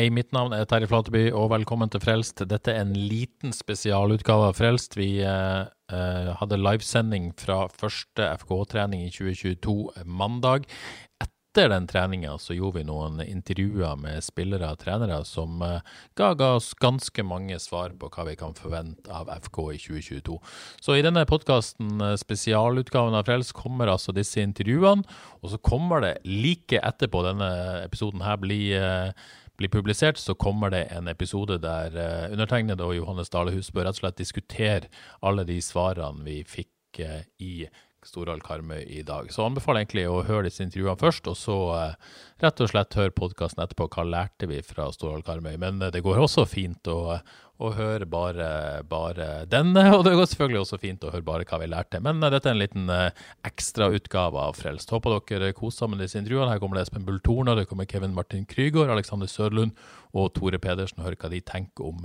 Hei, mitt navn er Terje Flateby, og velkommen til Frelst. Dette er en liten spesialutgave av Frelst. Vi eh, eh, hadde livesending fra første FK-trening i 2022 mandag. Etter den treninga så gjorde vi noen intervjuer med spillere og trenere som eh, ga, ga oss ganske mange svar på hva vi kan forvente av FK i 2022. Så i denne podkasten, spesialutgaven av Frelst, kommer altså disse intervjuene. Og så kommer det like etterpå denne episoden her bli eh, blir publisert, så kommer det en episode der uh, undertegnede og Johannes Dalehus bør rett og slett diskutere alle de svarene vi fikk uh, i Storhall Karmøy i dag. Så anbefaler jeg egentlig å høre disse intervjuene først, og så uh, rett og slett høre podkasten etterpå. Hva lærte vi fra Storhall Karmøy? Men det går også fint å, å høre bare, bare denne, og det går selvfølgelig også fint å høre bare hva vi lærte. Men dette er en liten ekstrautgave av Frelst. Håper dere koser med disse intervjuene. Her kommer det Espen Bull Torna, det kommer Kevin Martin Krygård, Alexander Sørlund og Tore Pedersen. Hør hva de tenker om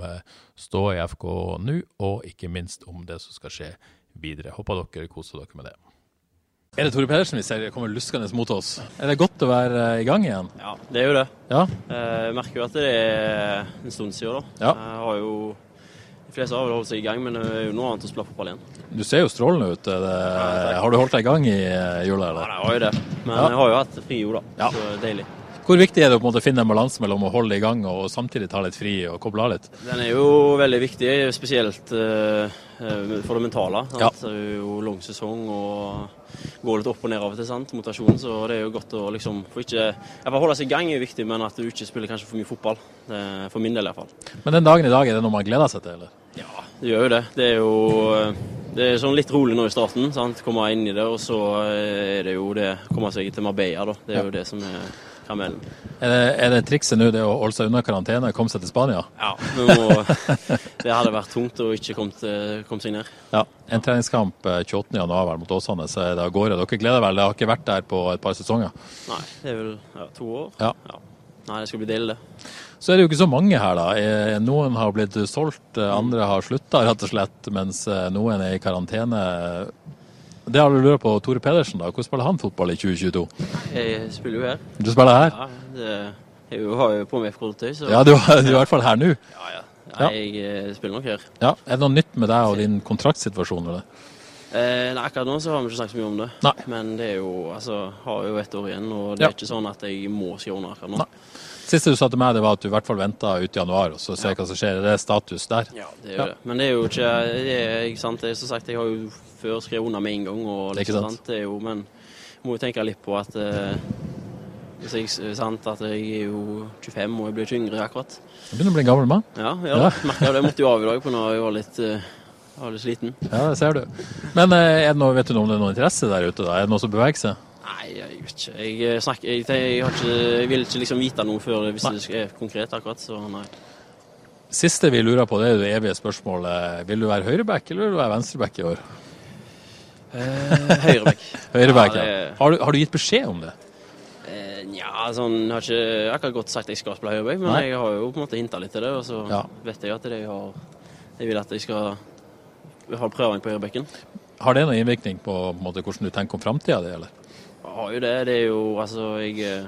ståa i FK nå, og ikke minst om det som skal skje videre. Håper dere koser dere med det. Er det Tore Pedersen vi ser kommer luskende mot oss? Er det godt å være i gang igjen? Ja, det er jo det. Ja, Jeg merker jo at det er en stund siden. da. Ja. Jeg har jo, De fleste har vel holdt seg i gang, men det er jo noe annet å spille fotball igjen. Du ser jo strålende ut. Er Det, har du holdt deg i gang i eh, jula? Ja, jeg har jo det. Men Ja. jeg har jo hatt fri jo, da. Ja. Så deilig. Hvor viktig er det å en finne en balanse mellom å holde i gang og samtidig ta litt fri og koble av litt? Den er jo veldig viktig, spesielt eh, for det mentale. Ja. Det er jo lang sesong og går litt opp og ned av og til, sant? motivasjonen. Så det er jo godt å liksom få ikke Jeg holde seg i gang er viktig, men at du ikke spiller kanskje for mye fotball. For min del i hvert fall. Men den dagen i dag, er det noe man gleder seg til, eller? Ja, det gjør jo det. Det er jo det er sånn litt rolig nå i starten. sant? Komme inn i det, og så er det jo det komme seg til Marbella, da. Det er jo det som er karamellen. Er det, er det trikset nå det å holde seg unna karantene og komme seg til Spania? Ja, må, Det hadde vært tungt å ikke komme, seg ned. Ja. En treningskamp eh, 28.1 mot Åsane, så er det av gårde. Dere gleder vel? Dere har ikke vært der på et par sesonger? Nei, det er vel ja, to år. Ja. Nei, det skal bli deilig, det. Så er det jo ikke så mange her, da. Eh, Noen har blitt solgt, eh, andre har slutta, rett og slett, mens noen er i karantene. Det har du lurt på Tore Pedersen, da. Hvordan spiller han fotball i 2022? Jeg spiller jo her. Du spiller her? Ja, det, jeg har jo på meg FK-tøy, så Ja, du, du er i hvert fall her nå. ja, ja. Nei, jeg eh, spiller nok her. Ja. Er det noe nytt med deg og din kontraktsituasjon? Eller? Eh, nei, akkurat nå så har vi ikke snakket så mye om det. Nei. Men det er jo, altså, har jo ett år igjen, og det Ja. er ikke sånn at jeg må skrive under akkurat nå. Nei. Siste du sa til meg, det var at du i hvert fall venta ut i januar, og så ser hva som skjer. Det Er status der? Ja, det gjør Ja. det. Men det er jo ikke, det er, ikke sant, det er, som sagt, jeg har jo før skrevet under med en gang. Og Det er ikke sant? sant. Det er jo, men jeg må jo tenke litt på at eh, jeg, sant, at jeg er jo 25 og jeg blir ikke yngre akkurat. Du begynner å bli en gammel mann. Ja, ja, Ja. merka det. Jeg måtte jo av i dag på når jeg var litt, eh, var litt sliten. Ja, det ser du. Men eh, er det noe, vet du noe om det er noe interesse der ute? da? Er det noe som beveger seg? Nei, jeg vet ikke. Jeg, eh, snakker, jeg, jeg, har ikke, jeg vil ikke liksom vite noe før hvis det er konkret akkurat, så nei. Siste vi lurer på, det er det evige spørsmålet. Vil du være høyreback eller vil du være venstreback i år? Eh, høyreback. Høyreback, Ja, ja. det- Har, du, har du gitt beskjed om det? Eh, Nja, sånn, jeg har ikke akkurat godt sagt at jeg skal spille høyreback, men Nei. jeg har jo på en måte hinta litt til det. Og så Ja. vet jeg at det jeg har Jeg vil at jeg skal ha prøving på høyrebekken. Har det noen innvirkning på, på måte, hvordan du tenker om framtida di, eller? Har jo det. Det er jo Altså, jeg eh,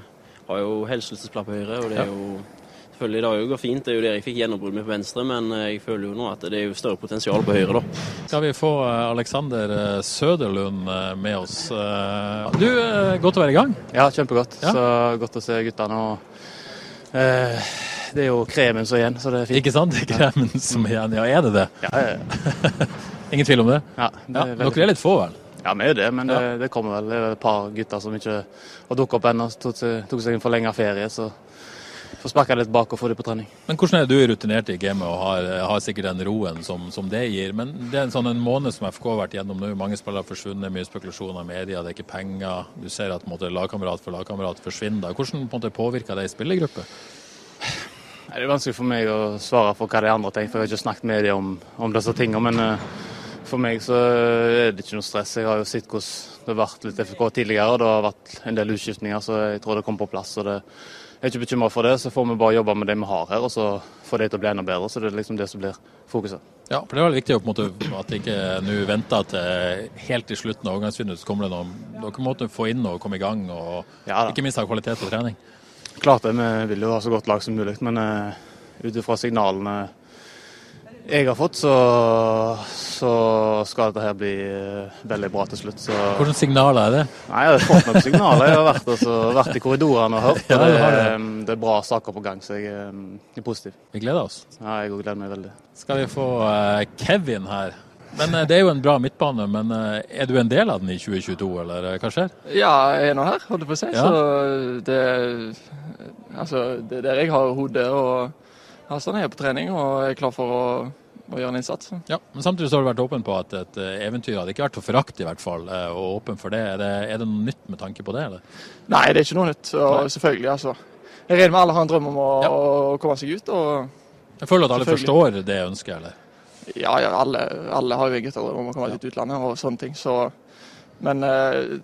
har jo spille på høyre, og det er jo Selvfølgelig, det har jo gått fint. Det er jo der jeg fikk gjennombrudd med på venstre, men eh, jeg føler jo nå at det er jo større potensial på høyre, da. Skal vi få eh, Alexander Søderlund med oss? Du, godt å være i gang. Ja, kjempegodt. Ja. Så godt å se guttene. og eh, Det er jo kremen som er igjen, så det er fint. Ikke sant? Det er kremen som er igjen. Ja, er det det? Ja, ja, ja. Ingen tvil om det? ja, det er dere er litt få, vel? Ja, vi er jo det, men det, det kommer vel. Er et par gutter som ikke har dukket opp ennå. Tok, tok seg en forlenget ferie, så får sparka litt bak og få det på trening. Men Hvordan er det du rutinert i gamet og har, har, sikkert den roen som, som, det gir? Men det er en sånn en måned som FK har vært gjennom nå. Mange spillere har forsvunnet, mye spekulasjoner i media, det er ikke penger. Du ser at måte, lagkamerat for lagkamerat forsvinner. Hvordan på måte, påvirker det ei spillergruppe? Det er vanskelig for meg å svare for hva de andre tenker, for jeg har ikke snakket med dem om, om disse tingene. Men uh, for meg så er det ikke noe stress. Jeg har jo sett hvordan det har vært litt FK tidligere. og Det har vært en del utskiftninger, så jeg tror det kommer på plass. og det jeg er ikke bekymra for det. Så får vi bare jobbe med det vi har her, og så få det til å bli enda bedre. Så det er liksom det som blir fokuset. Ja, for det er veldig viktig måte, at ikke nå venter til helt til slutten av overgangsvinduet så kommer det noen Dere må få inn og komme i gang, og ja, ikke minst ha kvalitet på trening. Klart det, vi vil jo ha så godt lag som mulig. Men uh, ut ifra signalene jeg har fått, så, så, skal dette her bli uh, veldig bra til slutt. Så. Hvilke signaler er det? Nei, Jeg har fått noen signaler. Jeg har vært, altså, vært i korridorene og hørt. Ja, det, det. det, er bra saker på gang, så jeg er positiv. Vi gleder oss. Ja, jeg gleder meg veldig. Skal vi få uh, Kevin her? Men Det er jo en bra midtbane, men er du en del av den i 2022, eller hva skjer? Ja, jeg er nå her, holdt jeg på å si. Ja. Så det, altså, det er der jeg har hodet. og Hassan er på trening og er klar for å, å, gjøre en innsats. Ja, men Samtidig så har du vært åpen på at et eh, eventyr hadde ikke vært for forakt, i hvert fall. Eh, og åpen for det. Er, det. er, det noe nytt med tanke på det? eller? Nei, det er ikke noe nytt. Og selvfølgelig, altså. Jeg regner med alle har en drøm om å, ja. å komme seg ut. og Jeg føler at alle forstår det ønsket, eller? Ja, ja alle, alle, har jo en guttedrøm om å komme ja. til utlandet og sånne ting. så men eh,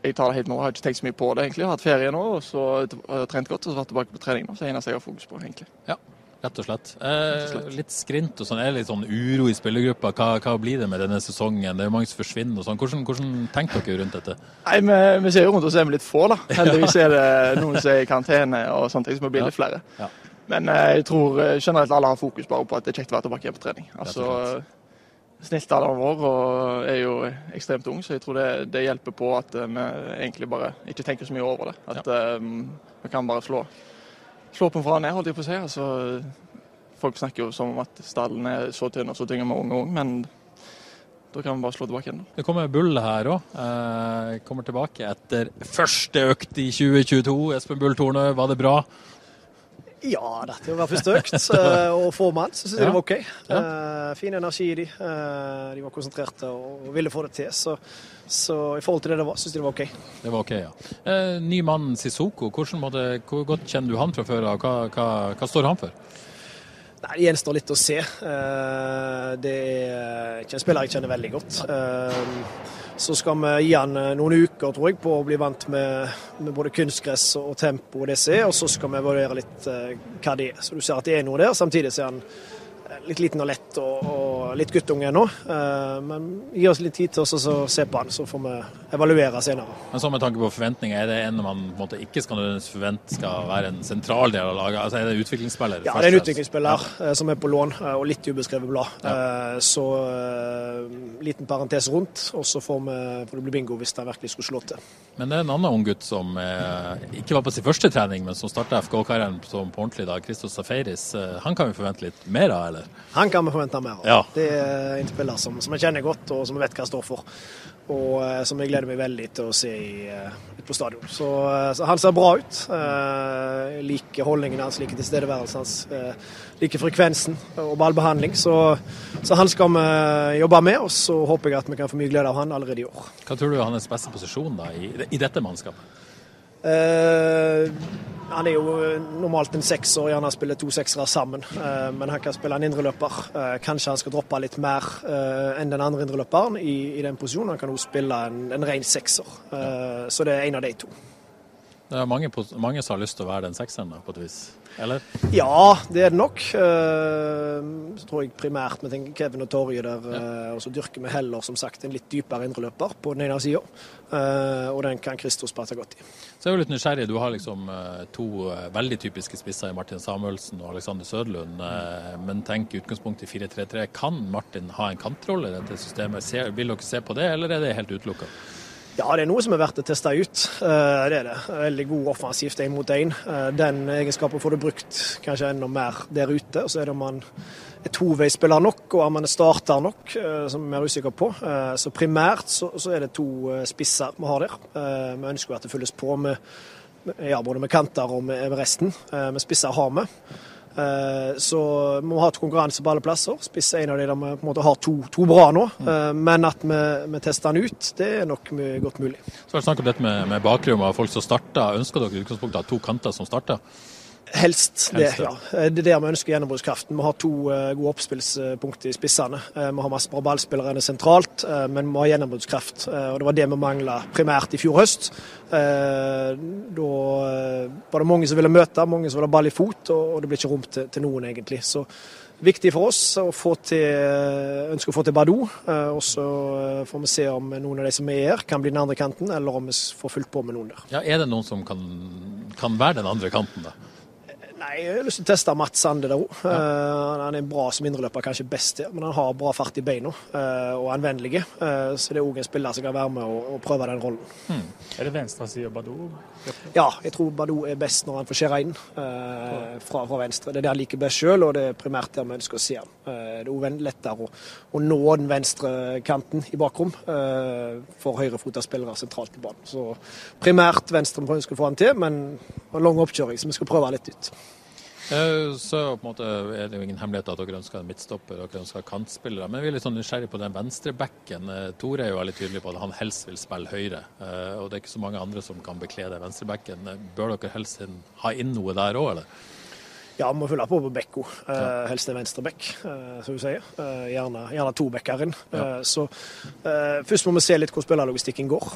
jeg tar det helt med Jeg har ikke tenkt så mye på det, egentlig. Jeg har hatt ferie nå og så har jeg trent godt og så vært tilbake på trening nå. Så det eneste jeg har fokus på, egentlig. Ja. Rett og slett. Eh, litt skrint og sånn. Er det litt sånn uro i spillergruppa? Hva, hva, blir det med denne sesongen? Det er mange som forsvinner og sånn. Hvordan, hvordan, tenker dere rundt dette? Nei, vi, vi ser jo rundt oss er vi litt få, da. Heldigvis er det noen som er i karantene og sånne ting, så vi blir litt flere. Ja. Men eh, jeg tror eh, generelt alle har fokus bare på at det er kjekt å være tilbake på trening. Altså, Snittalderen vår og er jo ekstremt ung, så jeg tror det, det, hjelper på at eh, vi egentlig bare ikke tenker så mye over det. At ja. um, vi kan bare slå slå på fra ned, holdt jeg på å si. Altså, folk snakker jo som om at stallen er så tynn og så tynn med unge og ung, men da kan vi bare slå tilbake igjen. Det kommer Bull her òg. Eh, kommer tilbake etter første økt i 2022. Espen Bull Tornø, var det bra? Ja, dette var første økt. Eh, og få mann, så syns jeg ja. det var OK. Ja. Uh, fin energi i de. Uh, de var konsentrerte og ville få det til. Så, så i forhold til det det var, syns jeg det var OK. Det var OK, ja. Uh, ny mann Sissoko, måte, hvor godt kjenner du han fra før av? Hva, hva, hva, står han for? Nei, Det gjenstår litt å se. Det er ikke en spiller jeg kjenner veldig godt. Så skal vi gi han eh, noen uker tror jeg, på å bli vant med, med både kunstgress og tempo og det som er, og så skal vi vurdere litt uh, hva det er. Så du ser at det er noe der. Samtidig så er han litt liten og lett og, og litt guttunge ennå. Uh, men gi oss litt tid til oss å se på han, så får vi evaluere senere. Men så med tanke på forventninger, er det en man på en måte ikke skal forvente skal være en sentral del av laget? Altså Er det utviklingsspiller? Ja, det er en utviklingsspiller ja. som er på lån og litt ubeskrevet blad. Ja. Så liten parentes rundt, og så får, vi, får det bli bingo hvis det virkelig skulle slå til. Men det er en annen ung gutt som ikke var på sin første trening, men som starta FK-karrieren på ordentlig da, Christos Safaris. Han kan vi forvente litt mer av, eller? Han kan vi forvente mer av. Ja. Det er en spiller som, som, jeg kjenner godt, og som jeg vet hva han står for. Og uh, som jeg gleder meg veldig til å se i, uh, ut på stadion. Så, uh, så, han ser bra ut. Uh, liker holdningen hans, liker tilstedeværelsen hans, liker frekvensen og ballbehandling. Så, så, han skal vi jobbe med, og så håper jeg at vi kan få mye glede av han allerede i år. Hva tror du er hans beste posisjon da, i, i dette mannskapet? Uh, han er jo normalt en sekser, gjerne spiller to seksere sammen. Uh, men han kan spille en indreløper. Uh, kanskje han skal droppe litt mer enn den andre indreløperen i, i, den posisjonen. Han kan også spille en, en ren sekser. Så det er en av de to. Det er mange, mange som har lyst til å være den sekseren, på et vis? Eller? Ja, det er det nok. Uh, så tror jeg primært vi tenker Kevin og Torje der. Ja. Uh, og så dyrker vi heller som sagt en litt dypere indreløper på den ene sida. Uh, og den kan Kristos passe godt i. Så er jo litt nysgjerrig. Du har liksom to veldig typiske spisser i Martin Samuelsen og Alexander Søderlund. men tenk utgangspunkt i 4-3-3. Kan Martin ha en kantrolle i dette systemet? vil dere se på det, eller er det helt utelukka? Ja, det er noe som er verdt å teste ut. Eh, det er det. Veldig god offensivt én mot én. Eh, den egenskapen får du brukt kanskje enda mer der ute. Og så er det om man er toveisspiller nok, og om man er starter nok, eh, som vi er usikre på. Så primært så, er det to spisser vi har der. Vi ønsker at det fylles på med ja, både med kanter og med, resten. Med spisser har vi. Så vi må ha et konkurranse på alle plasser. Spiss er en av de der vi på en måte har to, to bra nå. Mm. Men at vi, vi, tester den ut, det er nok godt mulig. Så har det snakk om dette med, med bakrom og folk som starter. Ønsker dere i utgangspunktet to kanter som starter? Helst det, ja. Eh, det er der vi ønsker gjennombruddskraften. Vi har to uh, gode oppspillspunkter i spissene. Uh, vi har masse bra ballspillere sentralt, men vi har gjennombruddskraft. og Det var det vi mangla primært i fjor høst. da var det mange som ville møte, mange som ville ha ball i fot, og, og det ble ikke rom til, til, noen, egentlig. Så viktig for oss å få til, ønsker å få til Badou. og så får vi se om noen av de som er her, kan bli den andre kanten, eller om vi får fulgt på med noen der. Ja, Er det noen som kan, kan være den andre kanten, da? Nei, Jeg har lyst til å teste Mats Sande der òg. Ja. Uh, han er bra som indreløper, kanskje best her, men han har bra fart i beina uh, og er vennlig. Uh, så det er òg en spiller som kan være med og, og prøve den rollen. Hmm. Er det venstresida Badou? Ja, jeg tror Badou er best når han får skjære inn fra, fra, venstre. Det er det han liker best sjøl, og det er primært der vi ønsker å se han. det er òg lettere å, å, nå den venstre kanten i bakrom for høyrefota spillere sentralt i banen. Så primært venstre vi ønsker å få ham til, men en lang oppkjøring, så vi skal prøve litt ut. Eh, så på en måte er det jo ingen hemmelighet at dere ønsker en midtstopper dere ønsker kantspillere. Men vi er litt sånn nysgjerrig på den venstrebacken. Eh, Tore er jo veldig tydelig på at han helst vil spille høyre. Eh, og det er ikke så mange andre som kan bekle den venstrebacken. Bør dere helst ha inn noe der òg, eller? Ja, må fylle på på bekko. Uh, helst en venstre bekk, uh, som du sier. Uh, gjerne, gjerne, to bekker inn. Så først må vi se litt hvor spillerlogistikken går.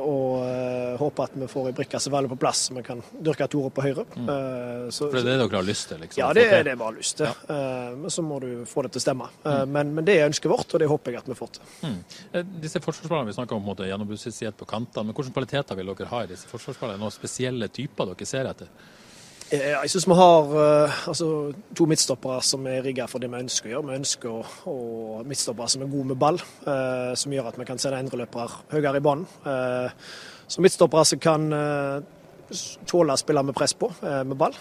og håpe at vi får ei brikke som faller på plass, så vi kan dyrke Tore på høyre. Mm. Så, For det er det dere har lyst til? Liksom, ja, det er det vi har lyst til. Men så må du få det til å stemme. Mm. Men, men, det er ønsket vårt, og det håper jeg at vi får til. Mm. Disse forsvarsspillerne vi snakker om, gjennombruddshissighet på kantene, men hvilke kvaliteter vil dere ha i disse forsvarsspillerne? Noen spesielle typer dere ser etter? Eh, jeg syns vi har uh, altså, to midtstoppere som er rigga for det vi ønsker å gjøre. Vi ønsker å, midtstoppere som er gode med ball, uh, som gjør at vi kan sende indreløpere høyere i banen. Så midtstoppere som kan tåle å spille med press på, med ball.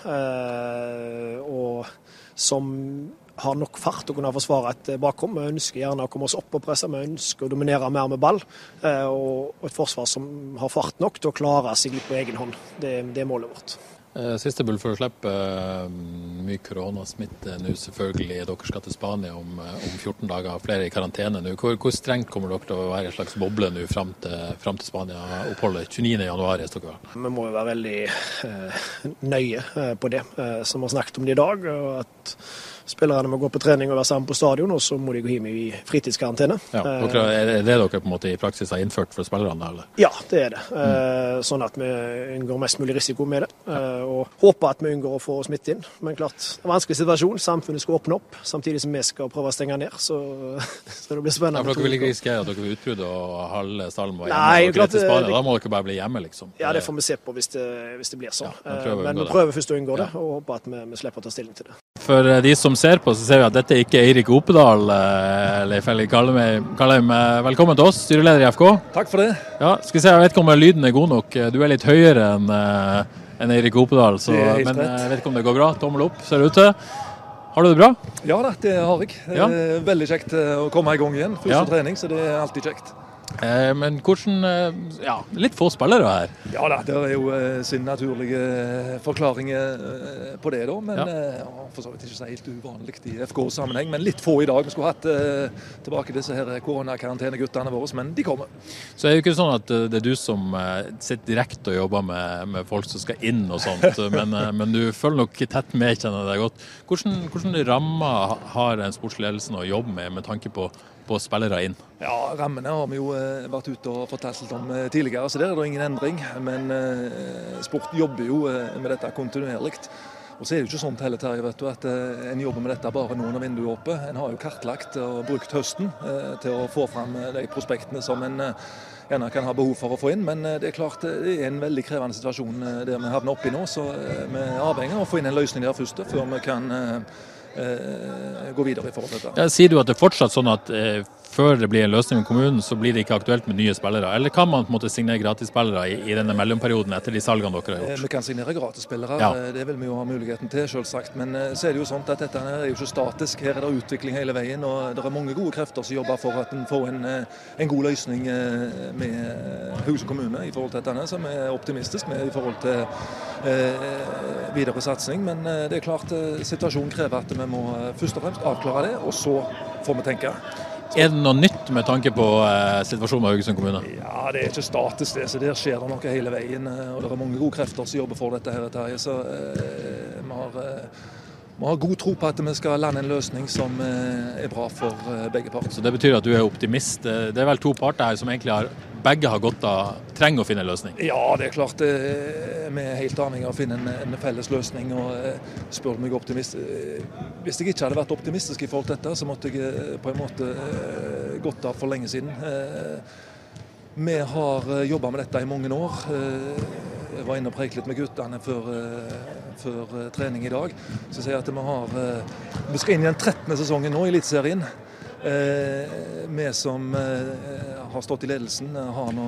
og som har nok fart å kunne forsvare et bakrom. Vi ønsker gjerne å komme oss opp og presse, vi ønsker å dominere mer med ball. Og et forsvar som har fart nok til å klare seg litt på egen hånd. Det er målet vårt. Eh, siste bull før slipp. Eh, mye koronasmitte nå, selvfølgelig. Dere skal til Spania om, eh, om 14 dager, flere i karantene nå. Hvor, hvor, strengt kommer dere til å være i en slags boble nå fram til, fram til Spania-oppholdet 29.1? Vi må jo være veldig nøye på det, som vi har snakket om det i dag. og at Spillerne må gå på trening og være sammen på stadion, og så må de gå hjem i fritidskarantene. Ja, er det det dere på en måte i praksis har innført for spillerne? eller? Ja, det er det. Mm. Sånn at vi unngår mest mulig risiko med det. Eh, og håper at vi unngår å få smitte inn. Men klart, det er en vanskelig situasjon. Samfunnet skal åpne opp, samtidig som vi skal prøve å stenge ned. Så, så det blir spennende. Ja, for dere vil ikke risikere at dere får utbrudd og halve stallen må hjemme? Nei, klart, Spania, da må dere bare bli hjemme, liksom? Ja, det får vi se på hvis det, hvis det blir sånn. Ja, men vi prøver først å unngå det, og håper at vi, vi slipper å ta stilling til det. For de som ser på, så ser vi at dette er ikke Eirik Opedal. Eh, Leif Kallheim, eh, velkommen til oss, styreleder i FK. Takk for det. Ja, skal se, Jeg vet ikke om lyden er god nok. Du er litt høyere enn en Eirik Opedal, så, men rett. jeg vet ikke om det går bra. Tommel opp, ser det ut til. Har du det bra? Ja da, det har jeg. Ja. Veldig kjekt å komme i gang igjen. Første ja. trening, så det er alltid kjekt. Eh, men hvordan eh, Ja, litt få spillere her. Ja da, det er jo eh, sin naturlige forklaring på det, da. Men ja. for så vidt ikke så helt uvanlig i FK-sammenheng. Men litt få i dag. Vi skulle hatt tilbake disse her koronakaranteneguttene våre, men de kommer. Så er det jo ikke sånn at det er du som sitter direkte og jobber med, med folk som skal inn og sånt, men, men, du følger nok tett med, kjenner deg godt. Hvordan, hvordan rammer har en sportsledelse å jobbe med med tanke på på spillere inn? Ja, Rammene har vi jo eh, vært ute og fortalt om eh, tidligere, så der er det ingen endring. Men eh, sport jobber jo med dette kontinuerlig. Og så er det jo ikke sånn heller, Terje, vet du, at en jobber med dette bare nå når vinduet er oppe. En har jo kartlagt og brukt høsten til å få fram de prospektene som en gjerne kan ha behov for å få inn. Men det er klart det er en veldig krevende situasjon der vi havner oppi nå. Så vi er avhengig av å få inn en løsning der først, før vi kan gå videre i forhold til dette. Ja, sier du at det er fortsatt sånn at eh, før det blir en løsning med kommunen, så blir det ikke aktuelt med nye spillere? Eller kan man på en måte signere gratisspillere i, i denne mellomperioden etter de salgene dere har Eh, gjort? Vi kan signere gratisspillere, Ja. eh, det vil vi jo ha muligheten til, selvsagt. Men eh, så er det jo sånn at dette er jo ikke statisk. Her er det utvikling hele veien. Og det er mange gode krefter som jobber for at en får en, en god løsning med eh, kommune i forhold til dette, som er optimistisk med i forhold til eh, videre satsing. Men det er klart situasjonen krever at vi må først og fremst avklare det, og så får vi tenke. Er det noe nytt med tanke på eh, situasjonen med Haugesund kommune? Ja, Det er ikke statisk, det, så der skjer det noe hele veien. eh, Og det er mange gode krefter som jobber for dette. her, Terje, Så eh, vi har, eh, vi har god tro på at vi skal lande en løsning som eh, er bra for eh, begge parter. Så det betyr at du er optimist. Eh, Det er vel to parter her som egentlig har begge har godt av trenger å finne en løsning? Ja, det er klart. Vi er helt avhengig av å finne en, en felles løsning. og Spør du meg optimist Hvis jeg ikke hadde vært optimistisk i forhold til dette, så måtte jeg på en måte gått av for lenge siden. Vi har jobba med dette i mange år. Jeg var inne og preiket litt med guttene før, eh, før eh, trening i dag. Så sier jeg at vi har eh, Vi skal inn i den 13. sesongen nå i Eliteserien. Vi som har stått i ledelsen, har nå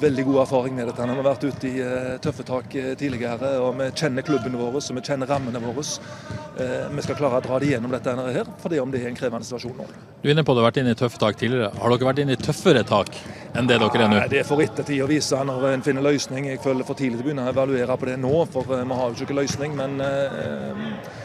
veldig god erfaring med dette. Vi har vært ute i eh, tøffe tak eh, tidligere, og vi kjenner klubben vår og vi kjenner rammene våre. Eh, Vi skal klare å dra det gjennom dette her, for det om det er en krevende situasjon nå. Du er inne på at du har vært inne i tøffe tak tidligere. Har dere vært inne i tøffere tak enn det dere er nå? Det er for ettertid å vise når en finner løsning. Jeg føler for tidlig til å begynne å evaluere på det nå, for eh, vi har jo ikke løsning. Men eh, eh,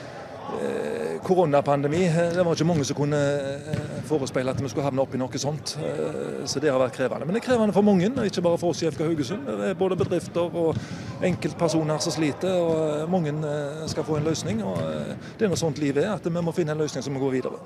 koronapandemi, eh, det var ikke mange som kunne eh, forespeile at vi skulle havne oppi noe sånt. Eh, Så det har vært krevende. Men det er krevende for mange, ikke bare for oss i FK Haugesund. Det er både bedrifter og enkeltpersoner som sliter, og mange skal få en løsning. og Det er noe sånt livet er, at vi må finne en løsning som må gå videre.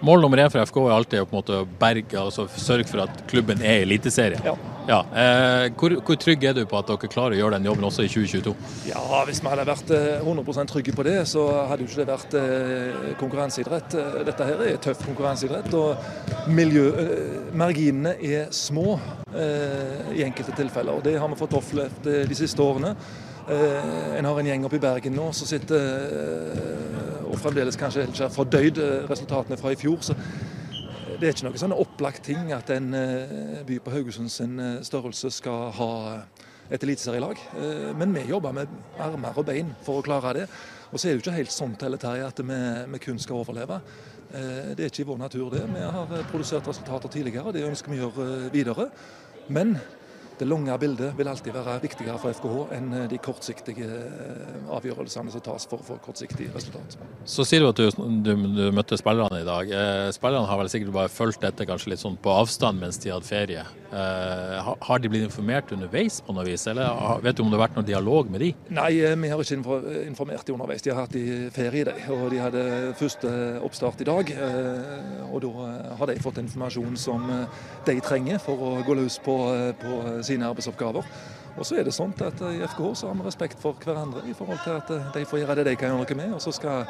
Mål nummer én for FK er alltid å på en måte berge, altså sørge for at klubben er i Eliteserien. Ja. Ja, eh, hvor, hvor trygg er du på at dere klarer å gjøre den jobben også i 2022? Ja, Hvis vi hadde vært eh, 100% trygge på det, så hadde jo ikke det vært eh, konkurranseidrett. Eh, Dette her er tøff konkurranseidrett, og miljø, eh, marginene er små eh, i enkelte tilfeller. og Det har vi fått opplevd eh, de siste årene. Eh, En har en gjeng oppe i Bergen nå som sitter eh, og fremdeles kanskje ikke har fordøyd eh, resultatene fra i fjor. så det er ikke noe sånn opplagt ting at en eh, by på Haugesund sin eh, størrelse skal ha et eliteserielag. Eh, Men vi jobber med armer og bein for å klare det. Og så er det jo ikke helt sånn til Terje, at vi, vi kun skal overleve. Eh, Det er ikke i vår natur, det. Vi har eh, produsert resultater tidligere, og det ønsker vi å gjøre eh, videre. Men det lange bildet vil alltid være viktigere for FKH enn eh, de kortsiktige eh, avgjørelsene som tas for å få kortsiktig resultat. Så sier du at du, du, du møtte spillerne i dag. Eh, spillerne har vel sikkert bare fulgt dette kanskje litt sånn på avstand mens de hadde ferie. Eh, har, de blitt informert underveis på noe vis, eller vet du om det har vært noen dialog med de? Nei, vi har ikke informert de underveis. De har hatt i ferie, de. Og de hadde første oppstart i dag. eh, Og da har de fått informasjon som de trenger for å gå løs på, på på sine arbeidsoppgaver. Og så er det sånn at i FKH så har vi respekt for hverandre i forhold til at eh, de får gjøre det de kan gjøre noe med. Og så skal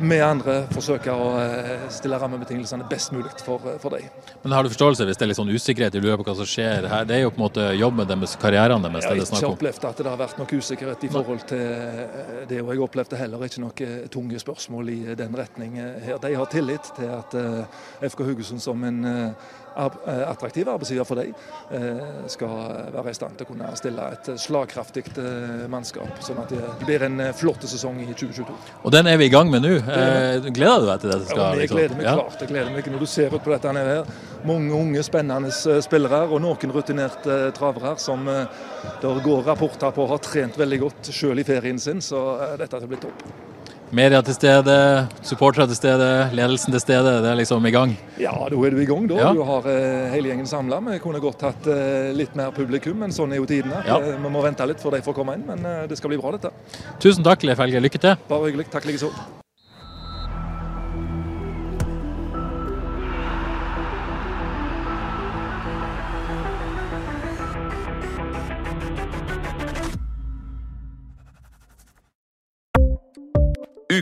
vi andre forsøke å eh, stille rammebetingelsene best mulig for, eh, for dem. Men har du forståelse hvis det er litt sånn usikkerhet, du lurer på hva som skjer her? Det er jo på en måte jobben deres, karrieren deres, Jeg det har ikke opplevd at det har vært noe usikkerhet i forhold til det, og jeg opplevde heller ikke noe tunge spørsmål i den retning her. De har tillit til at FK Haugesund som en attraktiv arbeidsgiver for dem, eh, skal være i stand til å kunne stille et slagkraftig eh, mannskap, sånn at det blir en eh, flott sesong i 2022. Og den er vi i gang med nå. Er Eh, gleder du deg til det? Ja, Skal, jeg liksom? gleder meg Ja. klart. Jeg gleder meg når du ser ut på dette nede her. Mange unge, spennende eh, spillere og noen rutinerte eh, travere som det går rapporter på har trent veldig godt selv i ferien sin, så dette dette blir topp. Media til stede, supportere til stede, ledelsen til stede. Det er liksom i gang. Ja, da er du i gang. da. Ja. Du har eh, hele gjengen samla. Vi kunne godt hatt eh, litt mer publikum, men sånn er jo tidene. Ja. Eh, Vi må vente litt for de får komme inn, men eh, det skal bli bra, dette. Tusen takk, Leif Helge. Lykke til. Bare hyggelig. Takk likeså.